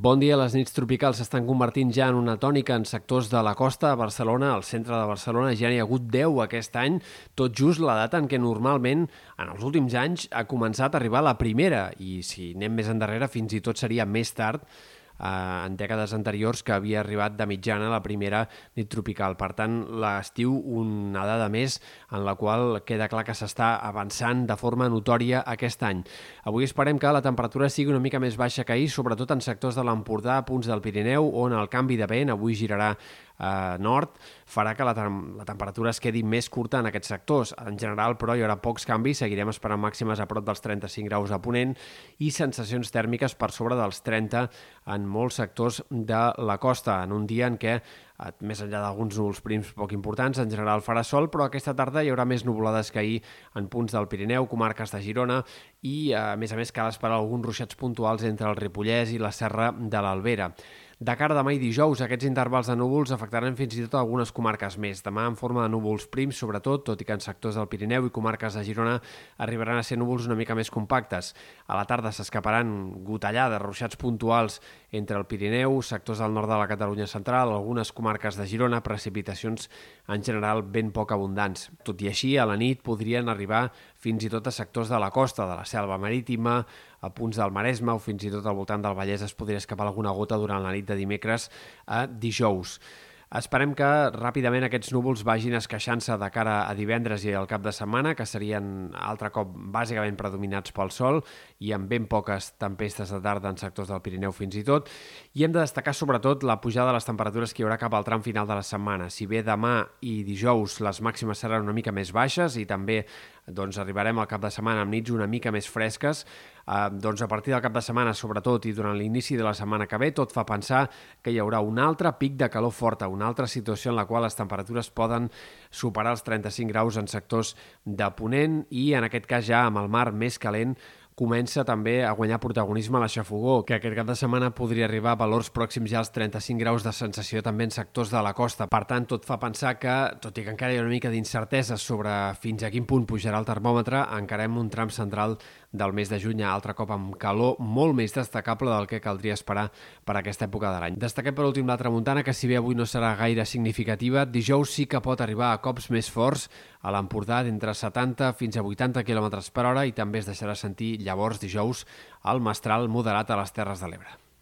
Bon dia. Les nits tropicals s'estan convertint ja en una tònica en sectors de la costa. A Barcelona, al centre de Barcelona, ja n'hi ha hagut 10 aquest any, tot just la data en què normalment, en els últims anys, ha començat a arribar la primera. I si anem més endarrere, fins i tot seria més tard, en dècades anteriors que havia arribat de mitjana la primera nit tropical. Per tant, l'estiu una dada més en la qual queda clar que s'està avançant de forma notòria aquest any. Avui esperem que la temperatura sigui una mica més baixa que ahir, sobretot en sectors de l'Empordà, punts del Pirineu, on el canvi de vent avui girarà eh, nord farà que la, la temperatura es quedi més curta en aquests sectors. En general, però, hi haurà pocs canvis, seguirem esperant màximes a prop dels 35 graus a Ponent i sensacions tèrmiques per sobre dels 30 en molts sectors de la costa, en un dia en què eh, més enllà d'alguns núvols prims poc importants, en general farà sol, però aquesta tarda hi haurà més nuvolades que ahir en punts del Pirineu, comarques de Girona i, a més a més, cal esperar alguns ruixats puntuals entre el Ripollès i la Serra de l'Albera. De cara a demà i dijous, aquests intervals de núvols afectaran fins i tot algunes comarques més. Demà en forma de núvols prims, sobretot, tot i que en sectors del Pirineu i comarques de Girona arribaran a ser núvols una mica més compactes. A la tarda s'escaparan gotellades, ruixats puntuals entre el Pirineu, sectors del nord de la Catalunya central, algunes comarques de Girona, precipitacions en general ben poc abundants. Tot i així, a la nit podrien arribar fins i tot a sectors de la costa, de la selva marítima, a punts del Maresme o fins i tot al voltant del Vallès es podria escapar alguna gota durant la nit de dimecres a dijous. Esperem que ràpidament aquests núvols vagin esqueixant-se de cara a divendres i al cap de setmana, que serien altre cop bàsicament predominats pel sol i amb ben poques tempestes de tarda en sectors del Pirineu fins i tot. I hem de destacar sobretot la pujada de les temperatures que hi haurà cap al tram final de la setmana. Si bé demà i dijous les màximes seran una mica més baixes i també doncs, arribarem al cap de setmana amb nits una mica més fresques, eh, doncs a partir del cap de setmana, sobretot, i durant l'inici de la setmana que ve, tot fa pensar que hi haurà un altre pic de calor forta, una altra situació en la qual les temperatures poden superar els 35 graus en sectors de Ponent i, en aquest cas, ja amb el mar més calent, comença també a guanyar protagonisme a la xafogó, que aquest cap de setmana podria arribar a valors pròxims ja als 35 graus de sensació també en sectors de la costa. Per tant, tot fa pensar que, tot i que encara hi ha una mica d'incertesa sobre fins a quin punt pujarà el termòmetre, encarem un tram central del mes de juny altre cop amb calor molt més destacable del que caldria esperar per aquesta època de l'any. Destaquem per últim la tramuntana, que si bé avui no serà gaire significativa, dijous sí que pot arribar a cops més forts a l'Empordà d'entre 70 fins a 80 km per hora i també es deixarà sentir llavors dijous el mestral moderat a les Terres de l'Ebre.